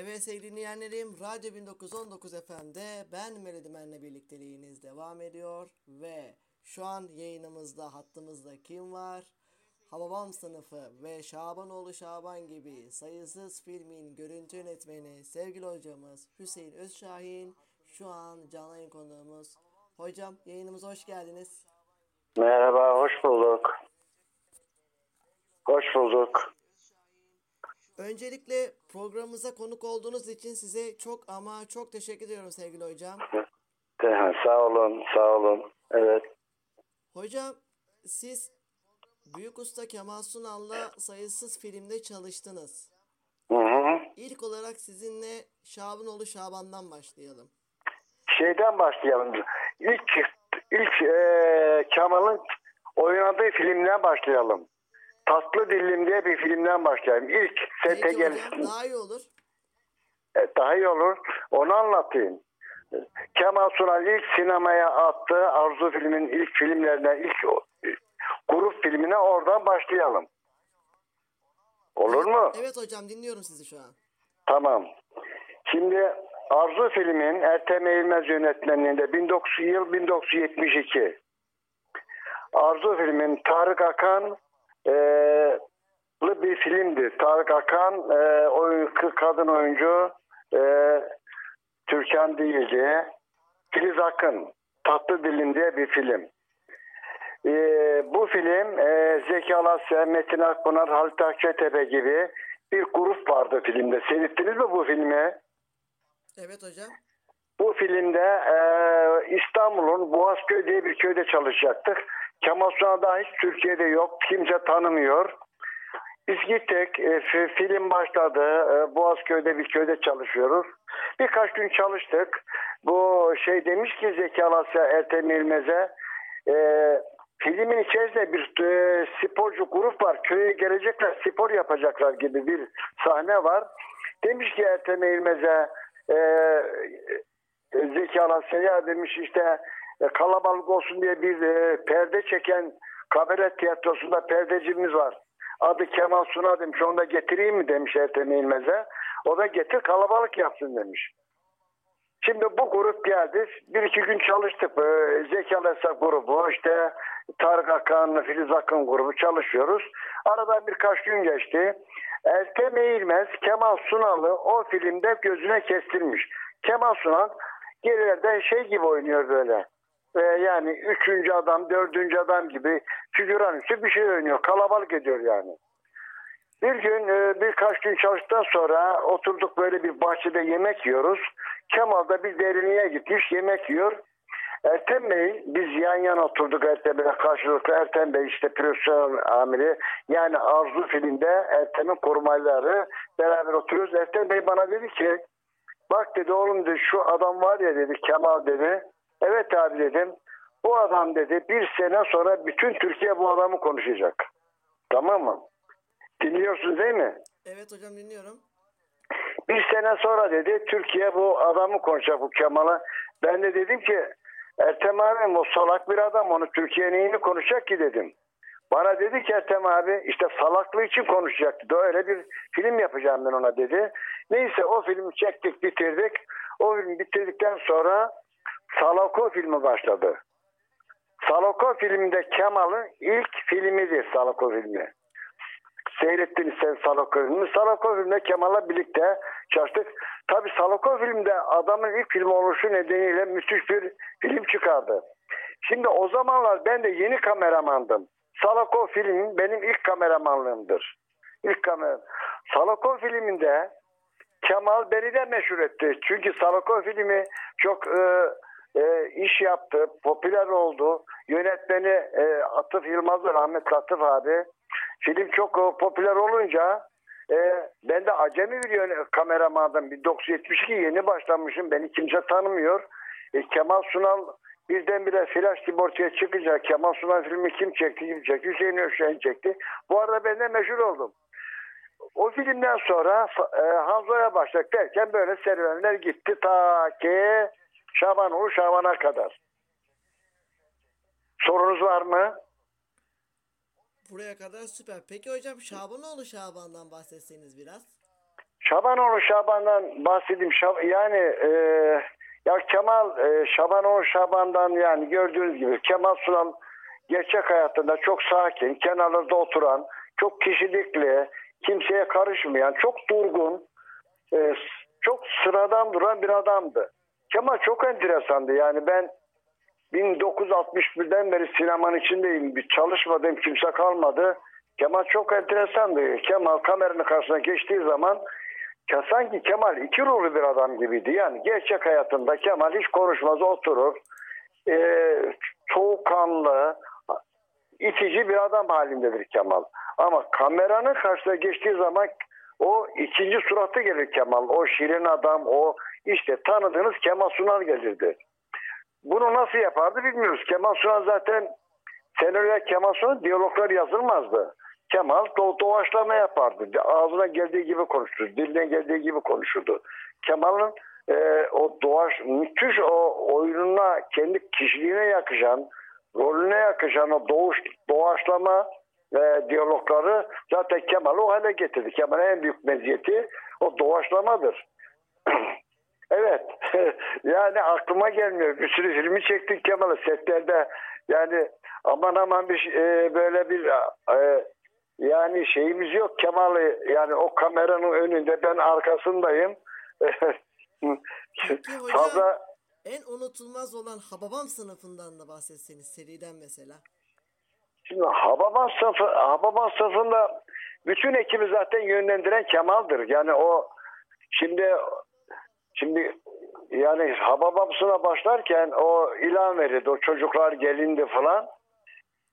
Evet sevgili dinleyenlerim, Radyo 1919 FM'de ben Melodimen'le birlikteliğiniz devam ediyor ve şu an yayınımızda hattımızda kim var? Hababam sınıfı ve Şabanoğlu Şaban gibi sayısız filmin görüntü yönetmeni sevgili hocamız Hüseyin Özşahin şu an canlı yayın konuğumuz. Hocam yayınımıza hoş geldiniz. Merhaba, hoş bulduk. Hoş bulduk. Öncelikle programımıza konuk olduğunuz için size çok ama çok teşekkür ediyorum sevgili hocam. Sağ olun, sağ olun. Evet, Hocam siz Büyük Usta Kemal Sunal'la sayısız filmde çalıştınız. hı hı. İlk olarak sizinle Şabanoğlu Şaban'dan başlayalım. Şeyden başlayalım. İlk ilk eee Kemal'ın oynadığı filmden başlayalım. Tatlı Dillim diye bir filmden başlayalım. İlk sete gelsin. daha iyi olur. E, Daha iyi olur. Onu anlatayım. Kemal Sunal ilk sinemaya attığı Arzu filmin ilk filmlerinden ilk o- grup filmine oradan başlayalım. Olur mu? Evet hocam dinliyorum sizi şu an. Tamam. Şimdi Arzu filmin Ertem Eğilmez yönetmenliğinde 1900 yıl 1972. Arzu filmin Tarık Akan lı bir filmdir. Tarık Akan eee, oyun, kadın oyuncu eee, Türkan değildi. Filiz Akın Tatlı Dilim diye bir film. Eee, bu film eee Zeki Alasya, Metin Akpınar, Halit Akçatepe gibi bir grup vardı filmde. Seyrettiniz mi bu filmi? Evet hocam. Bu filmde eee, İstanbul'un Boğazköy diye bir köyde çalışacaktık. Kemal Sunal hiç Türkiye'de yok. Kimse tanımıyor. Biz gittik. e, fi- film başladı. E, Boğazköy'de bir köyde çalışıyoruz. Birkaç gün çalıştık. Bu şey demiş ki Zeki Alasya Ertem İlmez'e e, filmin içerisinde bir e, sporcu grup var. Köye gelecekler spor yapacaklar gibi bir sahne var. Demiş ki Ertem İlmez'e e, Zeki Alasya'ya demiş işte kalabalık olsun diye bir e, perde çeken kabaret tiyatrosunda perdecimiz var. Adı Kemal Suna demiş. Onu da getireyim mi demiş Ertem İlmez'e. O da getir kalabalık yapsın demiş. Şimdi bu grup geldi. Bir iki gün çalıştık. Ee, Zeki Alesa grubu, işte Tarık Akan, Filiz Akın grubu çalışıyoruz. Aradan birkaç gün geçti. Ertem Eğilmez Kemal Sunal'ı o filmde gözüne kestirmiş. Kemal Sunal gerilerde şey gibi oynuyor böyle. Ee, yani üçüncü adam, dördüncü adam gibi figüran üstü bir şey oynuyor. Kalabalık ediyor yani. Bir gün e, birkaç gün çalıştıktan sonra oturduk böyle bir bahçede yemek yiyoruz. Kemal da bir derinliğe gitmiş yemek yiyor. Ertem Bey biz yan yana oturduk Ertem Bey'le karşılıklı. Ertem Bey işte prodüksiyon amiri yani Arzu filmde Ertem'in korumaları beraber oturuyoruz. Ertem Bey bana dedi ki bak dedi oğlum dedi şu adam var ya dedi Kemal dedi. Evet abi dedim. Bu adam dedi bir sene sonra bütün Türkiye bu adamı konuşacak. Tamam mı? Dinliyorsunuz değil mi? Evet hocam dinliyorum. Bir sene sonra dedi Türkiye bu adamı konuşacak bu Kemal'a. Ben de dedim ki Ertem abi o salak bir adam onu Türkiye neyini konuşacak ki dedim. Bana dedi ki Ertem abi işte salaklığı için konuşacaktı. Öyle bir film yapacağım ben ona dedi. Neyse o filmi çektik bitirdik. O filmi bitirdikten sonra Salako filmi başladı. Salako filminde Kemal'ın ilk filmidir Salako filmi seyrettiniz sen Salako filmini. Salako filminde Kemal'la birlikte çalıştık. Tabi Salako filmde adamın ilk film oluşu nedeniyle müthiş bir film çıkardı. Şimdi o zamanlar ben de yeni kameramandım. Salako filmin benim ilk kameramanlığımdır. İlk kamera. Salako filminde Kemal beni de meşhur etti. Çünkü Salako filmi çok e, e, iş yaptı, popüler oldu. Yönetmeni e, Atıf Yılmaz, Rahmetli Atıf abi. Film çok e, popüler olunca e, ben de acemi bir kameramandım. 1972 yeni başlamışım. Beni kimse tanımıyor. E, Kemal Sunal birdenbire flash gibi ortaya çıkınca Kemal Sunal filmi kim çekti, kim çekti? Hüseyin Özşahin çekti. Bu arada ben de meşhur oldum. O filmden sonra e, Hanzo'ya başladık derken böyle serüvenler gitti ta ki Şabanoğlu Şaban'a kadar. Sorunuz var mı? Buraya kadar süper. Peki hocam Şabanoğlu Şaban'dan bahsetseniz biraz. Şabanoğlu Şaban'dan bahsedeyim. Şab- yani e, ya Kemal e, Şabanoğlu Şaban'dan yani gördüğünüz gibi Kemal Sunal gerçek hayatında çok sakin, kenarlarda oturan, çok kişilikli, kimseye karışmayan, çok durgun, e, çok sıradan duran bir adamdı. Kemal çok enteresandı. Yani ben 1961'den beri sinemanın içindeyim. Bir çalışmadığım kimse kalmadı. Kemal çok enteresandı. Kemal kameranın karşısına geçtiği zaman sanki Kemal iki ruhlu bir adam gibiydi. Yani gerçek hayatında Kemal hiç konuşmaz oturur. Ee, soğukkanlı, itici bir adam halindedir Kemal. Ama kameranın karşısına geçtiği zaman o ikinci suratı gelir Kemal. O şirin adam, o işte tanıdığınız Kemal Sunal gelirdi. Bunu nasıl yapardı bilmiyoruz. Kemal Sunal zaten senaryoya Kemal Sunal diyaloglar yazılmazdı. Kemal do doğaçlama yapardı. Ağzına geldiği gibi konuşurdu. Diline geldiği gibi konuşurdu. Kemal'ın e, o doğaç, müthiş o oyununa, kendi kişiliğine yakışan, rolüne yakışan o doğuş, doğaçlama ve diyalogları zaten Kemal'i o hale getirdi. Kemal'in en büyük meziyeti o doğaçlamadır. evet. yani aklıma gelmiyor. Bir sürü filmi çektik Kemal'ı setlerde. Yani aman aman bir şey- e, böyle bir e, yani şeyimiz yok Kemal'i yani o kameranın önünde ben arkasındayım. Peki hocam Fazla en unutulmaz olan Hababam sınıfından da bahsetseniz seriden mesela. Şimdi Hababam sınıfı, Hababam sınıfında bütün ekibi zaten yönlendiren Kemal'dir. Yani o şimdi şimdi yani Hababam sınıfa başlarken o ilan verildi. O çocuklar gelindi falan.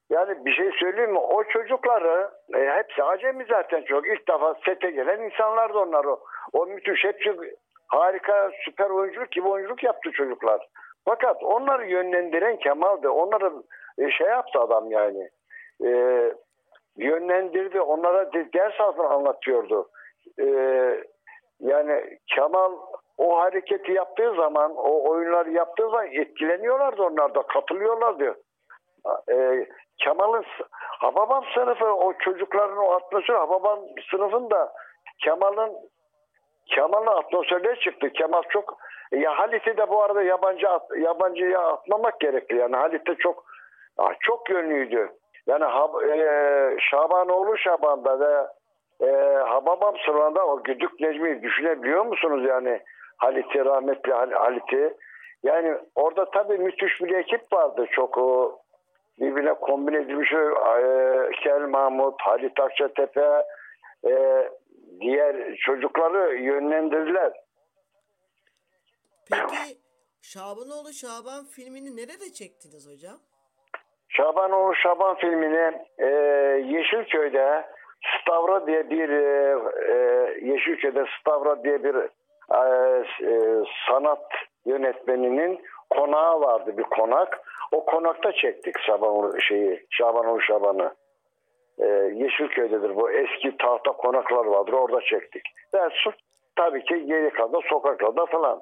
Yani bir şey söyleyeyim mi? O çocukları e, hepsi acemi zaten çok. İlk defa sete gelen insanlardı onlar o. O müthiş hepsi harika süper oyunculuk gibi oyunculuk yaptı çocuklar. Fakat onları yönlendiren Kemal'di. Onları e, şey yaptı adam yani. E, yönlendirdi. Onlara de- ders altına anlatıyordu. E, yani Kemal o hareketi yaptığı zaman, o oyunları yaptığı zaman etkileniyorlardı onlar da, katılıyorlardı. E, Kemal'in s- Hababam sınıfı o çocukların o atmosferi Hababam sınıfında Kemal'in Kemal'in atmosferine çıktı. Kemal çok ya Halit'i de bu arada yabancı at, yabancıya atmamak gerekli. Yani Halit de çok ah, çok yönlüydü. Yani e, Şabanoğlu Şaban'da ve e, Hababam sınıfında o Güdük Necmi'yi düşünebiliyor musunuz yani Halit'i rahmetli Hal- Halit'i yani orada tabii müthiş bir ekip vardı çok o birbirine kombin edilmiş e, Kel Mahmut, Halit Akçatepe e, diğer çocukları yönlendirdiler. Peki Şabanoğlu Şaban filmini nerede çektiniz hocam? Şabanoğlu Şaban filmini e, Yeşilköy'de Stavra diye bir e, e, Yeşilköy'de Stavra diye bir e, e, sanat yönetmeninin konağı vardı bir konak. O konakta çektik Şabanoğlu şeyi Şabanoğlu Şaban'ı. E, Yeşilköy'dedir bu eski tahta konaklar vardır orada çektik. Ve tabii ki geri kalan sokaklarda falan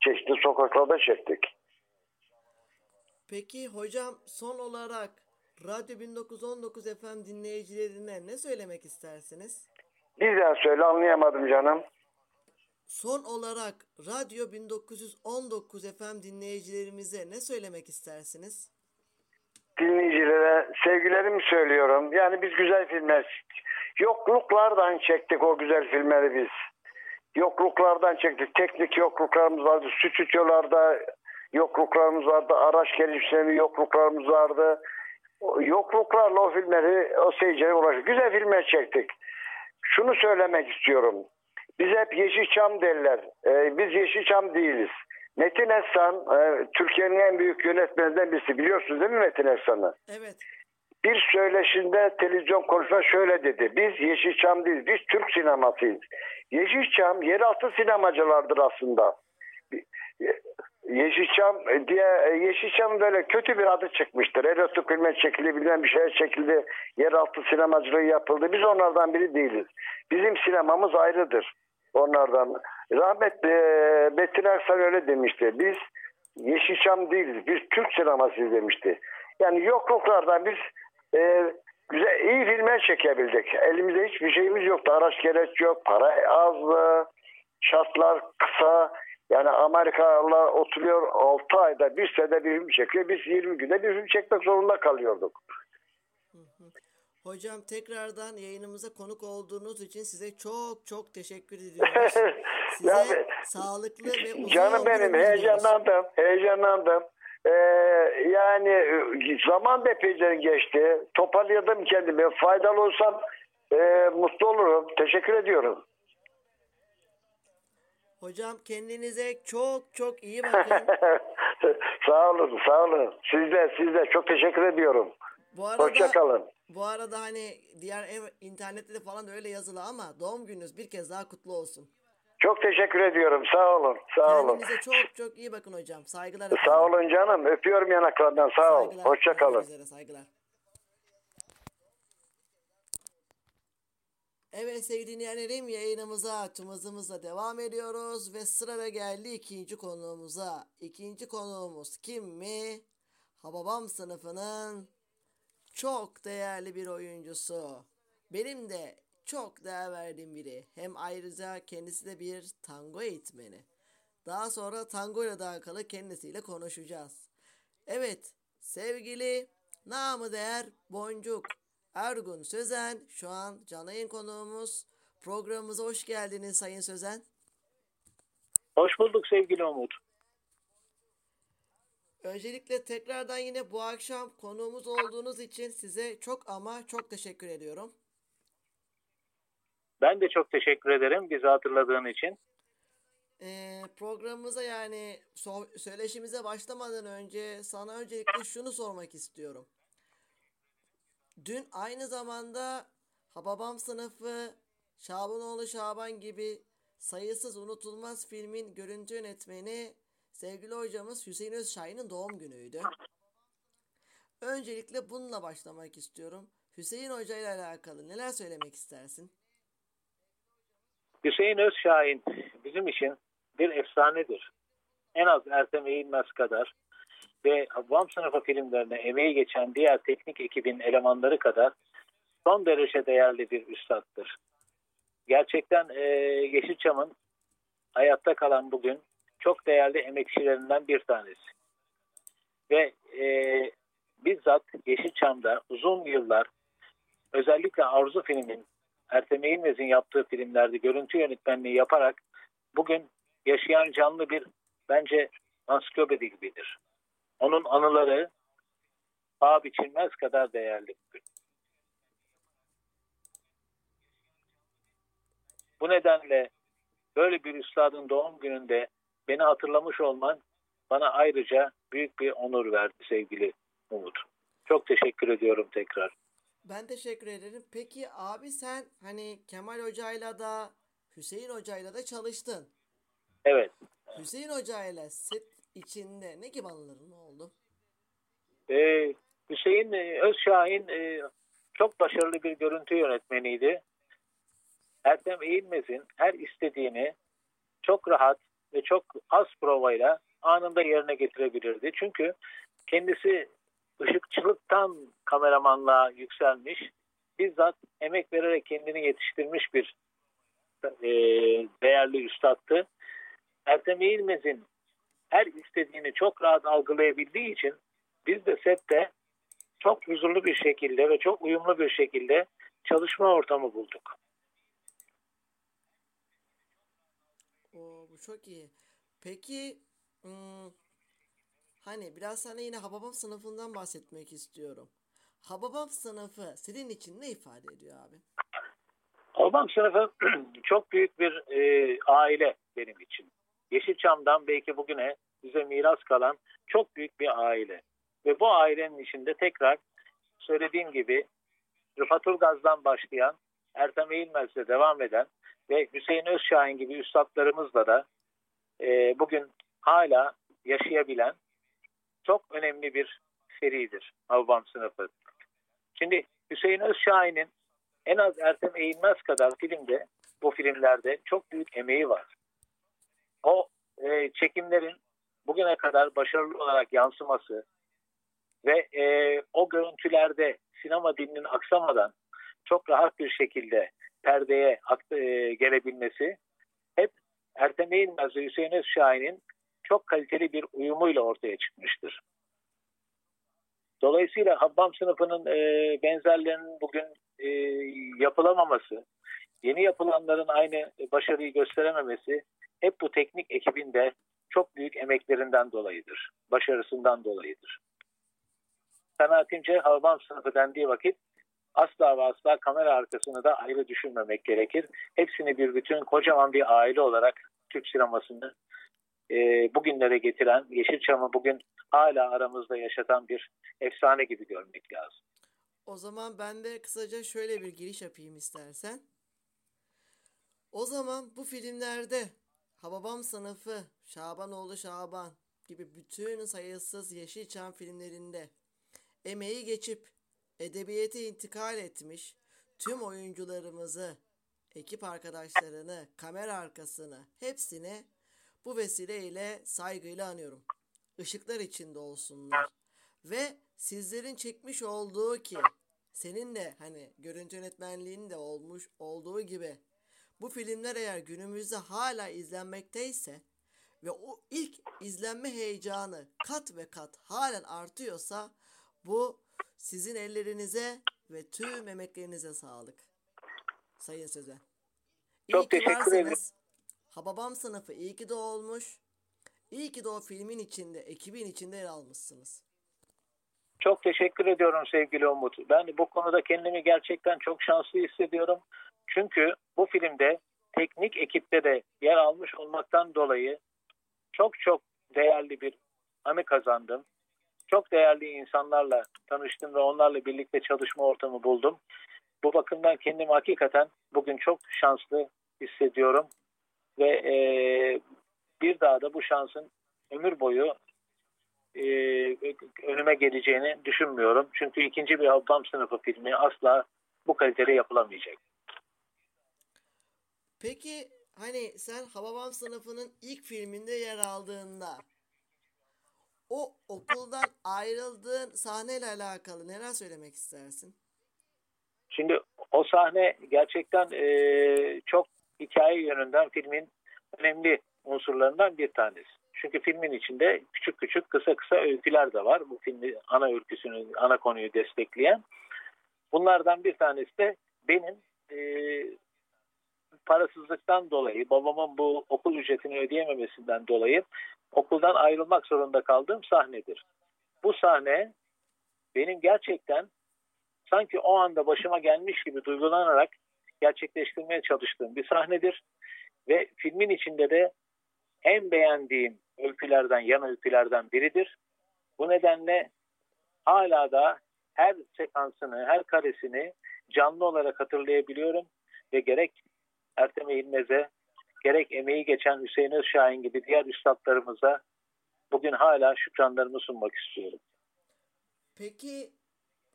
çeşitli sokaklarda çektik. Peki hocam son olarak Radyo 1919 FM dinleyicilerine ne söylemek istersiniz? Bir daha söyle anlayamadım canım. Son olarak Radyo 1919 FM dinleyicilerimize ne söylemek istersiniz? dinleyicilere sevgilerimi söylüyorum. Yani biz güzel filmler yokluklardan çektik o güzel filmleri biz. Yokluklardan çektik. Teknik yokluklarımız vardı. Stüdyolarda yokluklarımız vardı. Araç geliştirme yokluklarımız vardı. O yokluklarla o filmleri o seyircilere ulaştık. Güzel filmler çektik. Şunu söylemek istiyorum. Biz hep Yeşilçam derler. Ee, biz Yeşilçam değiliz. Metin Esen e, Türkiye'nin en büyük yönetmenlerinden birisi. Biliyorsunuz değil mi Metin Esen'i? Evet. bir söyleşinde televizyon konuşma şöyle dedi. Biz Yeşilçam değiliz. Biz Türk sinemasıyız. Yeşilçam yeraltı sinemacılardır aslında. Yeşilçam diye Yeşilçam böyle kötü bir adı çıkmıştır. Erotik filme çekilebilen bir şeye çekildi. Yeraltı sinemacılığı yapıldı. Biz onlardan biri değiliz. Bizim sinemamız ayrıdır. Onlardan. Rahmetli e, Metin Ersan öyle demişti. Biz Yeşilçam değiliz. Biz Türk sinemasıyız demişti. Yani yokluklardan biz e, güzel iyi filmler çekebildik. Elimizde hiçbir şeyimiz yoktu. Araç gereç yok, para azdı, şartlar kısa. Yani Amerikalılar oturuyor 6 ayda bir senede bir film çekiyor. Biz 20 günde bir film çekmek zorunda kalıyorduk. Hocam tekrardan yayınımıza konuk olduğunuz için size çok çok teşekkür ediyoruz. Size Yani- sağlıklı ve uzun Canım benim ömür diliyoruz. heyecanlandım, heyecanlandım. Ee, yani e, zaman da epeyce geçti. Toparladım kendimi. Faydalı olsam e, mutlu olurum. Teşekkür ediyorum. Hocam kendinize çok çok iyi bakın. sağ olun, sağ olun. Siz de, siz de çok teşekkür ediyorum. Bu arada Hoşça kalın. bu arada hani diğer ev, internette de falan öyle yazılı ama doğum gününüz bir kez daha kutlu olsun. Çok teşekkür ediyorum. Sağ olun, sağ olun. Kendinize çok çok iyi bakın hocam. Saygılar efendim. Sağ olun canım. Öpüyorum yanaklarından. Sağ ol. Saygılar. Hoşça Görüşmek kalın. üzere, saygılar. Evet sevgili dinleyenlerim yayınımıza tımızımızla devam ediyoruz ve sırada geldi ikinci konuğumuza. İkinci konuğumuz kim mi? Hababam sınıfının çok değerli bir oyuncusu. Benim de çok değer verdiğim biri. Hem ayrıca kendisi de bir tango eğitmeni. Daha sonra tango ile alakalı kendisiyle konuşacağız. Evet, sevgili namı değer Boncuk Ergun Sözen şu an canlı yayın konuğumuz. Programımıza hoş geldiniz Sayın Sözen. Hoş bulduk sevgili Umut. Öncelikle tekrardan yine bu akşam konuğumuz olduğunuz için size çok ama çok teşekkür ediyorum. Ben de çok teşekkür ederim bizi hatırladığın için. Ee, programımıza yani so- söyleşimize başlamadan önce sana öncelikle şunu sormak istiyorum. Dün aynı zamanda Hababam sınıfı, Şabanoğlu Şaban gibi sayısız unutulmaz filmin görüntü yönetmeni sevgili hocamız Hüseyin Özşahin'in doğum günüydü. Öncelikle bununla başlamak istiyorum. Hüseyin Hoca ile alakalı neler söylemek istersin? Hüseyin Özşahin bizim için bir efsanedir. En az Ertem Eğilmez kadar ve Habam sınıfı filmlerine emeği geçen diğer teknik ekibin elemanları kadar son derece değerli bir üstattır. Gerçekten e, Yeşilçam'ın hayatta kalan bugün çok değerli emekçilerinden bir tanesi. Ve e, bizzat Yeşilçam'da uzun yıllar özellikle Arzu filmin Ertem Eğilmez'in yaptığı filmlerde görüntü yönetmenliği yaparak bugün yaşayan canlı bir bence ansiklopedi gibidir. Onun anıları paha biçilmez kadar değerli. Bu nedenle böyle bir üstadın doğum gününde beni hatırlamış olman bana ayrıca büyük bir onur verdi sevgili Umut. Çok teşekkür ediyorum tekrar. Ben teşekkür ederim. Peki abi sen hani Kemal Hoca'yla da Hüseyin Hoca'yla da çalıştın. Evet. Hüseyin Hoca'yla set içinde ne gibi anıların oldu? Ee, Hüseyin e, Özşahin e, çok başarılı bir görüntü yönetmeniydi. Ertem Eğilmez'in her istediğini çok rahat ve çok az provayla anında yerine getirebilirdi. Çünkü kendisi ışıkçılıktan kameramanlığa yükselmiş, bizzat emek vererek kendini yetiştirmiş bir e, değerli üstattı. Ertem Eğilmez'in her istediğini çok rahat algılayabildiği için biz de sette çok huzurlu bir şekilde ve çok uyumlu bir şekilde çalışma ortamı bulduk. Oo, bu çok iyi. Peki hmm, hani biraz sana yine Hababam sınıfından bahsetmek istiyorum. Hababam sınıfı senin için ne ifade ediyor abi? Albam sınıfı çok büyük bir e, aile benim için. Yeşilçam'dan belki bugüne bize miras kalan çok büyük bir aile. Ve bu ailenin içinde tekrar söylediğim gibi Rıfat Ulgaz'dan başlayan, Ertem Eğilmez'le devam eden ve Hüseyin Özşahin gibi üstadlarımızla da e, bugün hala yaşayabilen çok önemli bir seridir Albam sınıfı. Şimdi Hüseyin Özşahin'in en az Ertem Eğilmez kadar filmde, bu filmlerde çok büyük emeği var. O e, çekimlerin bugüne kadar başarılı olarak yansıması, ve e, o görüntülerde sinema dilinin aksamadan çok rahat bir şekilde perdeye e, gelebilmesi hep Ertem Eğilmez ve Hüseyin Özşahin'in çok kaliteli bir uyumuyla ortaya çıkmıştır. Dolayısıyla Habbam sınıfının e, benzerlerinin bugün e, yapılamaması, yeni yapılanların aynı başarıyı gösterememesi hep bu teknik ekibinde çok büyük emeklerinden dolayıdır. Başarısından dolayıdır. Kanaatimce Habbam sınıfı dendiği vakit asla ve asla kamera arkasını da ayrı düşünmemek gerekir. Hepsini bir bütün kocaman bir aile olarak Türk sinemasını e, bugünlere getiren, Yeşilçam'ı bugün hala aramızda yaşatan bir efsane gibi görmek lazım. O zaman ben de kısaca şöyle bir giriş yapayım istersen. O zaman bu filmlerde Hababam sınıfı, Şabanoğlu Şaban gibi bütün sayısız Yeşilçam filmlerinde emeği geçip edebiyete intikal etmiş tüm oyuncularımızı, ekip arkadaşlarını, kamera arkasını hepsini bu vesileyle saygıyla anıyorum. Işıklar içinde olsunlar. Ve sizlerin çekmiş olduğu ki senin de hani görüntü yönetmenliğinin de olmuş olduğu gibi bu filmler eğer günümüzde hala izlenmekteyse ve o ilk izlenme heyecanı kat ve kat halen artıyorsa bu sizin ellerinize ve tüm emeklerinize sağlık. Sayın Sözen. Çok İyi ki teşekkür ederim. varsınız. Hababam sınıfı iyi ki de olmuş. İyi ki de o filmin içinde, ekibin içinde yer almışsınız. Çok teşekkür ediyorum sevgili Umut. Ben bu konuda kendimi gerçekten çok şanslı hissediyorum. Çünkü bu filmde teknik ekipte de yer almış olmaktan dolayı çok çok değerli bir anı kazandım. Çok değerli insanlarla tanıştım ve onlarla birlikte çalışma ortamı buldum. Bu bakımdan kendimi hakikaten bugün çok şanslı hissediyorum. Ve e, bir daha da bu şansın ömür boyu e, önüme geleceğini düşünmüyorum. Çünkü ikinci bir Habbam sınıfı filmi asla bu kalitede yapılamayacak. Peki hani sen Hababam sınıfının ilk filminde yer aldığında o okuldan ayrıldığın sahneyle alakalı neler söylemek istersin? Şimdi o sahne gerçekten e, çok hikaye yönünden filmin önemli unsurlarından bir tanesi. Çünkü filmin içinde küçük küçük kısa kısa öyküler de var. Bu filmi ana öyküsünü, ana konuyu destekleyen. Bunlardan bir tanesi de benim e, parasızlıktan dolayı, babamın bu okul ücretini ödeyememesinden dolayı okuldan ayrılmak zorunda kaldığım sahnedir. Bu sahne benim gerçekten sanki o anda başıma gelmiş gibi duygulanarak gerçekleştirmeye çalıştığım bir sahnedir. Ve filmin içinde de en beğendiğim öykülerden, yan öykülerden biridir. Bu nedenle hala da her sekansını, her karesini canlı olarak hatırlayabiliyorum ve gerek Ertem Eğilmez'e, gerek emeği geçen Hüseyin Özşahin gibi diğer üstadlarımıza bugün hala şükranlarımı sunmak istiyorum. Peki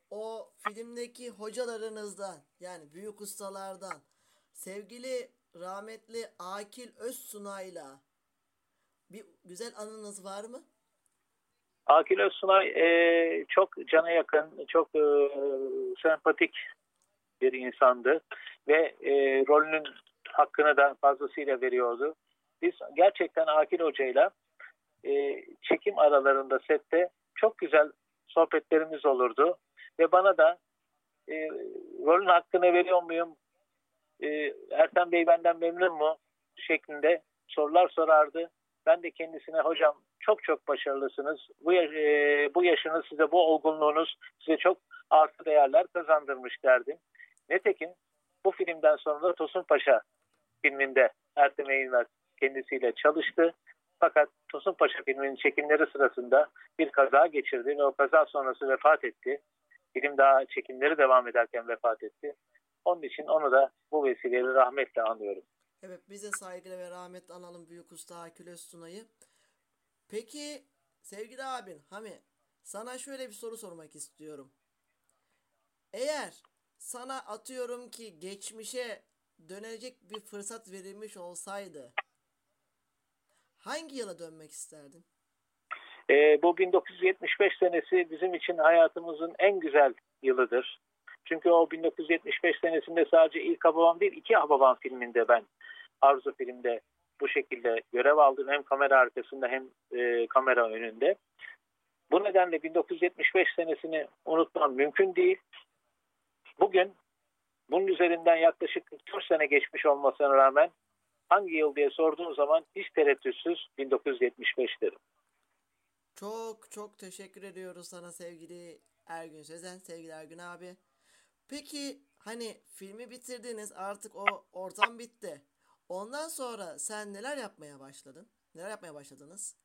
o filmdeki hocalarınızdan yani büyük ustalardan sevgili rahmetli Akil Özsunay'la bir güzel anınız var mı? Akil Özsunay e, çok cana yakın, çok e, sempatik bir insandı ve e, rolünün hakkını da fazlasıyla veriyordu. Biz gerçekten Akil Hoca'yla e, çekim aralarında sette çok güzel sohbetlerimiz olurdu ve bana da e, rolün hakkını veriyor muyum? E, Ertem Bey benden memnun mu? şeklinde sorular sorardı. Ben de kendisine hocam çok çok başarılısınız. Bu, yaş- e, bu yaşınız size bu olgunluğunuz size çok artı değerler kazandırmış derdim. Netekim bu filmden sonra da Tosun Paşa filminde Ertem Eğilmez kendisiyle çalıştı. Fakat Tosun Paşa filminin çekimleri sırasında bir kaza geçirdi ve o kaza sonrası vefat etti. Film daha çekimleri devam ederken vefat etti. Onun için onu da bu vesileyle rahmetle anıyorum. Evet bize saygıyla ve rahmetle analım büyük usta Akil Özsunay'ı. Peki sevgili abin Hami sana şöyle bir soru sormak istiyorum. Eğer sana atıyorum ki geçmişe dönecek bir fırsat verilmiş olsaydı hangi yıla dönmek isterdin? E, bu 1975 senesi bizim için hayatımızın en güzel yılıdır. Çünkü o 1975 senesinde sadece ilk Hababam değil iki Hababam filminde ben Arzu filmde bu şekilde görev aldım. Hem kamera arkasında hem e, kamera önünde. Bu nedenle 1975 senesini unutmam mümkün değil. Bugün bunun üzerinden yaklaşık 44 sene geçmiş olmasına rağmen hangi yıl diye sorduğun zaman hiç tereddütsüz 1975 derim. Çok çok teşekkür ediyoruz sana sevgili Ergün Sözen, sevgili Ergün abi. Peki hani filmi bitirdiniz artık o ortam bitti. Ondan sonra sen neler yapmaya başladın? Neler yapmaya başladınız?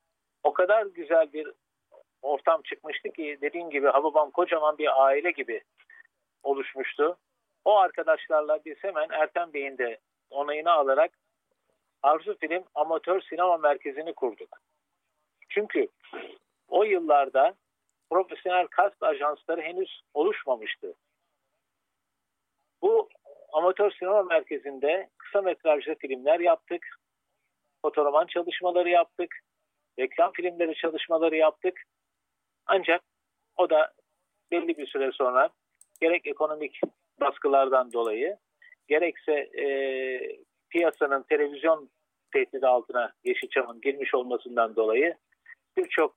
O kadar güzel bir ortam çıkmıştı ki dediğim gibi Hababam kocaman bir aile gibi oluşmuştu. O arkadaşlarla biz hemen Ertem Bey'in de onayını alarak Arzu Film Amatör Sinema Merkezi'ni kurduk. Çünkü o yıllarda profesyonel kast ajansları henüz oluşmamıştı. Bu amatör sinema merkezinde kısa metrajlı filmler yaptık. Fotoğraman çalışmaları yaptık. Reklam filmleri çalışmaları yaptık. Ancak o da belli bir süre sonra gerek ekonomik baskılardan dolayı gerekse e, piyasanın televizyon tehdidi altına Yeşilçam'ın girmiş olmasından dolayı birçok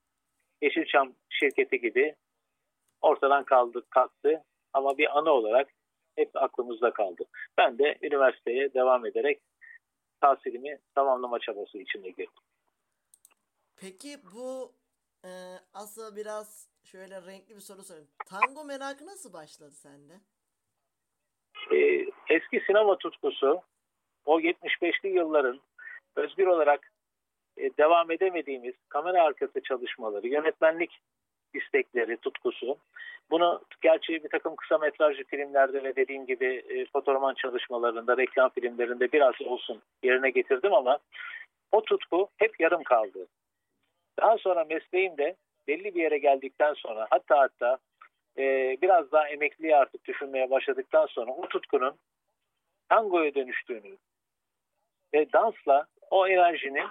Yeşilçam şirketi gibi ortadan kaldı, kalktı. Ama bir anı olarak hep aklımızda kaldı. Ben de üniversiteye devam ederek tahsilimi tamamlama çabası içinde girdim. Peki bu e, aslında biraz şöyle renkli bir soru sorayım. Tango merakı nasıl başladı sende? Eski sinema tutkusu o 75'li yılların özgür olarak e, devam edemediğimiz kamera arkası çalışmaları, yönetmenlik istekleri, tutkusu. Bunu gerçi bir takım kısa metrajlı filmlerde ve dediğim gibi e, fotoğraman çalışmalarında, reklam filmlerinde biraz olsun yerine getirdim ama o tutku hep yarım kaldı. Daha sonra mesleğimde belli bir yere geldikten sonra hatta hatta e, biraz daha emekliye artık düşünmeye başladıktan sonra o tutkunun tangoya dönüştüğünü ve dansla o enerjinin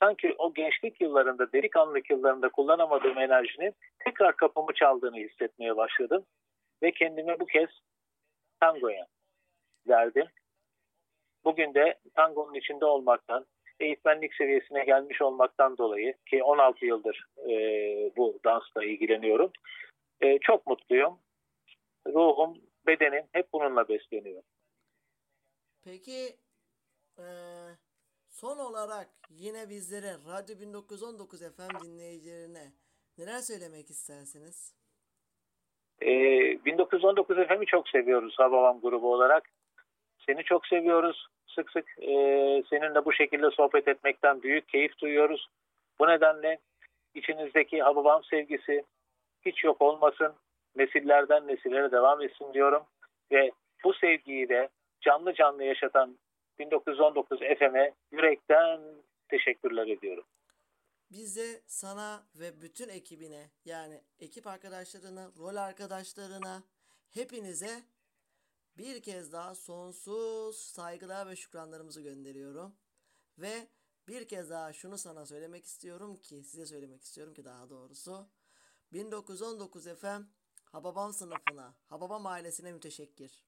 sanki o gençlik yıllarında, delikanlılık yıllarında kullanamadığım enerjinin tekrar kapımı çaldığını hissetmeye başladım. Ve kendime bu kez tangoya verdim. Bugün de tangonun içinde olmaktan, eğitmenlik seviyesine gelmiş olmaktan dolayı ki 16 yıldır e, bu dansla ilgileniyorum. E, çok mutluyum. Ruhum, bedenim hep bununla besleniyor. Peki e, son olarak yine bizlere Radyo 1919 FM dinleyicilerine neler söylemek istersiniz? E, 1919 FM'i çok seviyoruz Hababam grubu olarak. Seni çok seviyoruz. Sık sık e, seninle bu şekilde sohbet etmekten büyük keyif duyuyoruz. Bu nedenle içinizdeki Hababam sevgisi hiç yok olmasın. Nesillerden nesillere devam etsin diyorum. Ve bu sevgiyi de canlı canlı yaşatan 1919 FM'e yürekten teşekkürler ediyorum. Biz de sana ve bütün ekibine yani ekip arkadaşlarına, rol arkadaşlarına hepinize bir kez daha sonsuz saygılar ve şükranlarımızı gönderiyorum. Ve bir kez daha şunu sana söylemek istiyorum ki, size söylemek istiyorum ki daha doğrusu. 1919 FM Hababam sınıfına, Hababam ailesine müteşekkir.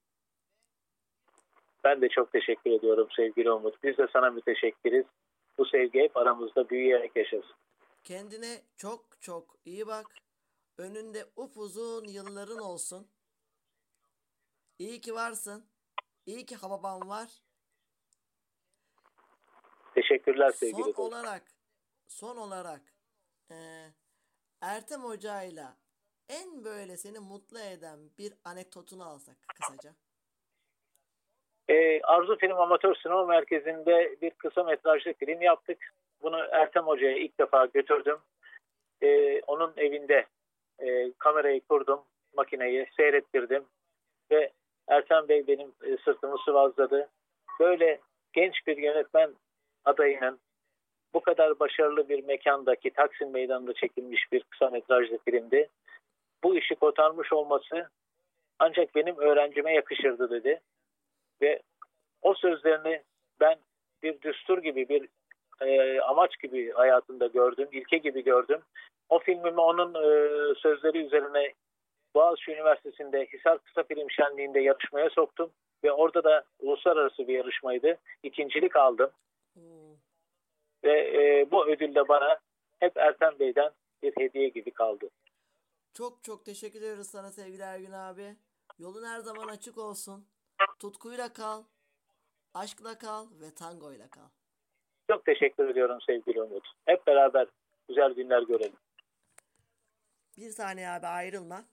Ben de çok teşekkür ediyorum sevgili Umut. Biz de sana müteşekkiriz. Bu sevgi hep aramızda büyüyerek yaşasın. Kendine çok çok iyi bak. Önünde upuzun yılların olsun. İyi ki varsın. İyi ki Hababam var. Teşekkürler sevgili Son dostum. olarak son olarak eee Ertem Hoca'yla en böyle seni mutlu eden bir anekdotunu alsak kısaca. Ee, Arzu Film Amatör Sinema Merkezi'nde bir kısa metrajlı film yaptık. Bunu Ertem Hoca'ya ilk defa götürdüm. Ee, onun evinde e, kamerayı kurdum, makineyi seyrettirdim ve Ertem Bey benim e, sırtımı sıvazladı. Böyle genç bir yönetmen adayının bu kadar başarılı bir mekandaki Taksim Meydanı'nda çekilmiş bir kısa metrajlı filmdi. Bu işi kotarmış olması ancak benim öğrencime yakışırdı dedi. Sözlerini ben bir düstur gibi, bir e, amaç gibi hayatımda gördüm, ilke gibi gördüm. O filmimi onun e, sözleri üzerine Boğaziçi Üniversitesi'nde Hisar Kısa Film Şenliği'nde yarışmaya soktum. Ve orada da uluslararası bir yarışmaydı. İkincilik aldım. Ve e, bu ödül de bana hep Ertem Bey'den bir hediye gibi kaldı. Çok çok teşekkür ederiz sana sevgili Ergün abi. Yolun her zaman açık olsun. Tutkuyla kal, aşkla kal ve tangoyla kal. Çok teşekkür ediyorum sevgili Umut. Hep beraber güzel günler görelim. Bir saniye abi ayrılma.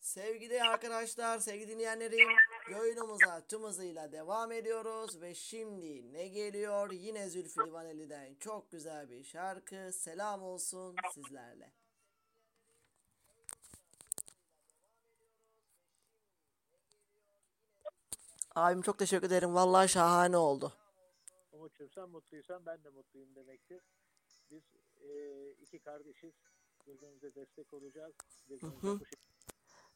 Sevgili arkadaşlar, sevgili dinleyenlerim, yayınımıza tüm hızıyla devam ediyoruz ve şimdi ne geliyor? Yine Zülfü Livaneli'den çok güzel bir şarkı. Selam olsun sizlerle. Abim çok teşekkür ederim. Vallahi şahane oldu. Umut'cum sen mutluysan ben de mutluyum demektir. Biz e, iki kardeşiz. Birbirimize destek olacağız. Birbirimize Hı hı. bu şekilde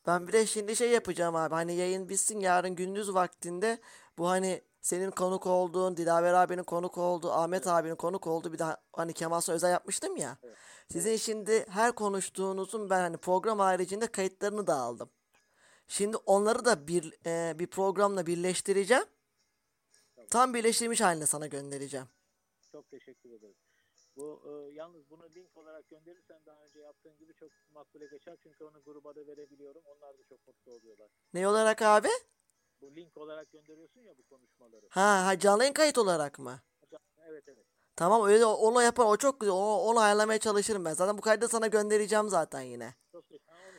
Ben bir de şimdi şey yapacağım abi hani yayın bitsin yarın gündüz vaktinde bu hani senin konuk olduğun, Dilaver abinin konuk olduğu, Ahmet abinin konuk olduğu bir de hani Kemal Sunal özel yapmıştım ya. Sizin şimdi her konuştuğunuzun ben hani program haricinde kayıtlarını da aldım. Şimdi onları da bir e, bir programla birleştireceğim. Tam birleştirilmiş haline sana göndereceğim. çok teşekkür ederim. Bu e, yalnız bunu link olarak gönderirsen daha önce yaptığın gibi çok makbule geçer. Çünkü onu gruba da verebiliyorum. Onlar da çok mutlu oluyorlar. Ne olarak abi? Bu link olarak gönderiyorsun ya bu konuşmaları. Ha, ha canlı yayın kayıt olarak mı? Evet evet. Tamam öyle onu yapar o çok güzel. Onu, onu ayarlamaya çalışırım ben. Zaten bu kaydı sana göndereceğim zaten yine. Çok teşekkür söyle.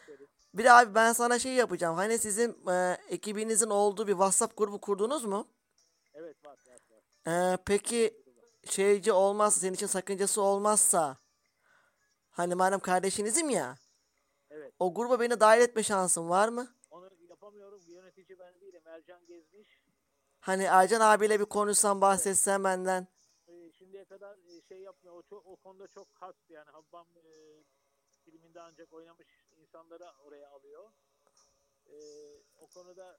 Bir de abi ben sana şey yapacağım. Hani sizin e, ekibinizin olduğu bir WhatsApp grubu kurdunuz mu? Evet var var var. E, peki şeyci olmazsa senin için sakıncası olmazsa hani madem kardeşinizim ya Evet. o gruba beni dahil etme şansın var mı? Onu yapamıyorum. Yönetici ben değilim. Ercan Gezmiş. Hani Ercan abiyle bir konuşsan bahsetsen benden. E, şimdiye kadar e, şey yapmıyor. O, çok, o konuda çok has yani Habbam e, filminde ancak oynamış insanları oraya alıyor. E, o konuda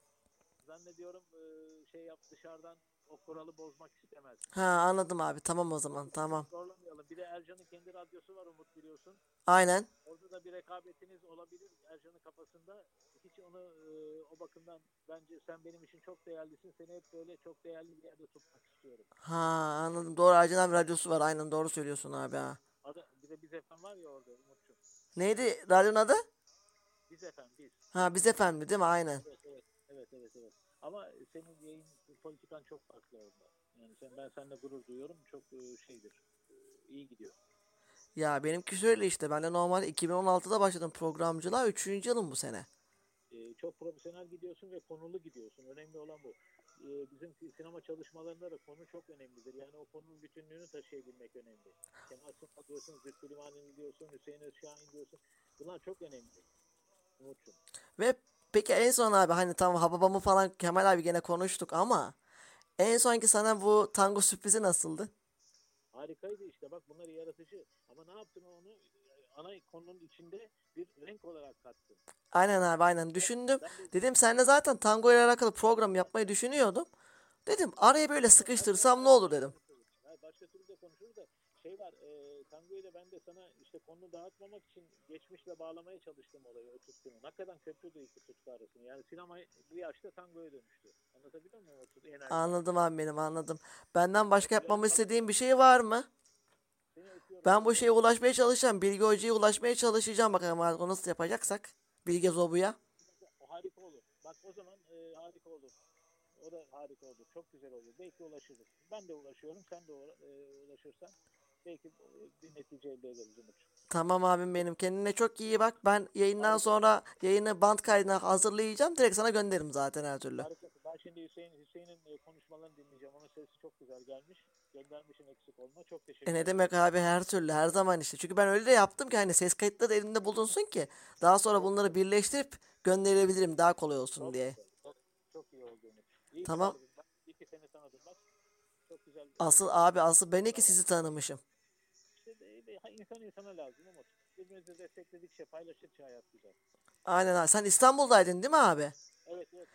zannediyorum e, şey yap dışarıdan o kuralı bozmak istemez. Ha anladım abi tamam o zaman tamam. Zorlamayalım. Bir de Ercan'ın kendi radyosu var Umut biliyorsun. Aynen. Orada da bir rekabetiniz olabilir Ercan'ın kafasında. Hiç onu e, o bakımdan bence sen benim için çok değerlisin. Seni hep böyle çok değerli bir yerde tutmak istiyorum. Ha anladım. Doğru Ercan abi radyosu var. Aynen doğru söylüyorsun abi ha. Adı, bir de biz efendim var ya orada Umut'cum. Neydi radyonun adı? Biz efendim biz. Ha biz efendi değil mi? Aynen. Evet evet evet evet evet. Ama senin yayın politikan çok farklı orada. Yani sen ben seninle gurur duyuyorum. Çok e, şeydir. e, iyi gidiyor. Ya benimki şöyle işte. Ben de normal 2016'da başladım programcılığa. 3. yılım bu sene. E, çok profesyonel gidiyorsun ve konulu gidiyorsun. Önemli olan bu. E, bizim sinema çalışmalarında da konu çok önemlidir. Yani o konunun bütünlüğünü taşıyabilmek önemli. Kemal Sunal diyorsun, Zülfü Livaneli diyorsun, Hüseyin Özşahin diyorsun. Bunlar çok önemli. Ve peki en son abi hani tamam Hababamı falan Kemal abi gene konuştuk ama en sonki sana bu tango sürprizi nasıldı? Harikaydı işte bak bunları yaratıcı. Ama ne yaptın onu ana konunun içinde bir renk olarak kattın. Aynen abi aynen düşündüm. De Dedim seninle zaten tango ile alakalı program yapmayı düşünüyordum. Dedim araya böyle sıkıştırsam ne olur dedim. Hayır, başka türlü de konuşuruz da şey var e, tango ile ben de sana işte konunu dağıtmamak için geçmişle bağlamaya çalıştım olayı o tutkunu. Hakikaten köprüdü iki tutku arasında. Yani sinema bu yaşta tangoya dönüştü. Anlatabiliyor muyum? O tutku enerji. Anladım abi benim anladım. Benden başka yapmamı istediğin bir şey var mı? Ben bu şeye ulaşmaya çalışacağım. Bilgi Hoca'ya ulaşmaya çalışacağım bakalım artık nasıl yapacaksak. Bilge Zobu'ya. Harika olur. Bak o zaman e, harika olur. O da harika olur. Çok güzel olur. Belki ulaşırız. Ben de ulaşıyorum. Sen de e, ulaşırsan belki e, bir netice elde ederiz Umut'cum. Tamam abim benim. Kendine çok iyi bak. Ben yayından sonra yayını band kaydına hazırlayacağım. Direkt sana gönderirim zaten her türlü. Harika. Ben şimdi Hüseyin Hüseyin'in e, konuşmalarını dinleyeceğim. Onun sesi çok güzel gelmiş. Göndermişim eksik olma. Çok teşekkür E ne ederim. demek abi her türlü her zaman işte. Çünkü ben öyle de yaptım ki hani ses kayıtları da elimde bulunsun ki daha sonra bunları birleştirip gönderebilirim daha kolay olsun diye. Çok, çok iyi oldu Umut. İyi Tamam. iyi ki seni tanıdım. Bak çok güzel. Asıl abi asıl ben ki sizi tanımışım. İnsan insana lazım Umut. Birbirimizi destekledikçe, paylaştıkça hayat güzel. Aynen abi. Sen İstanbul'daydın değil mi abi? Evet evet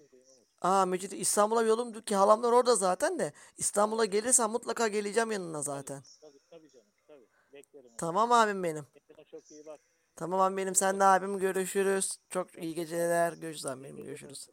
Umut. Aa Mecid İstanbul'a yolum ki halamlar orada zaten de. İstanbul'a gelirsen mutlaka geleceğim yanına zaten. Tabii tabii canım tabii. Beklerim. Umut. Tamam abim benim. Kendine çok iyi bak. Tamam abim benim. Sen de abim görüşürüz. Çok iyi geceler. Görüşürüz abim benim. Görüşürüz.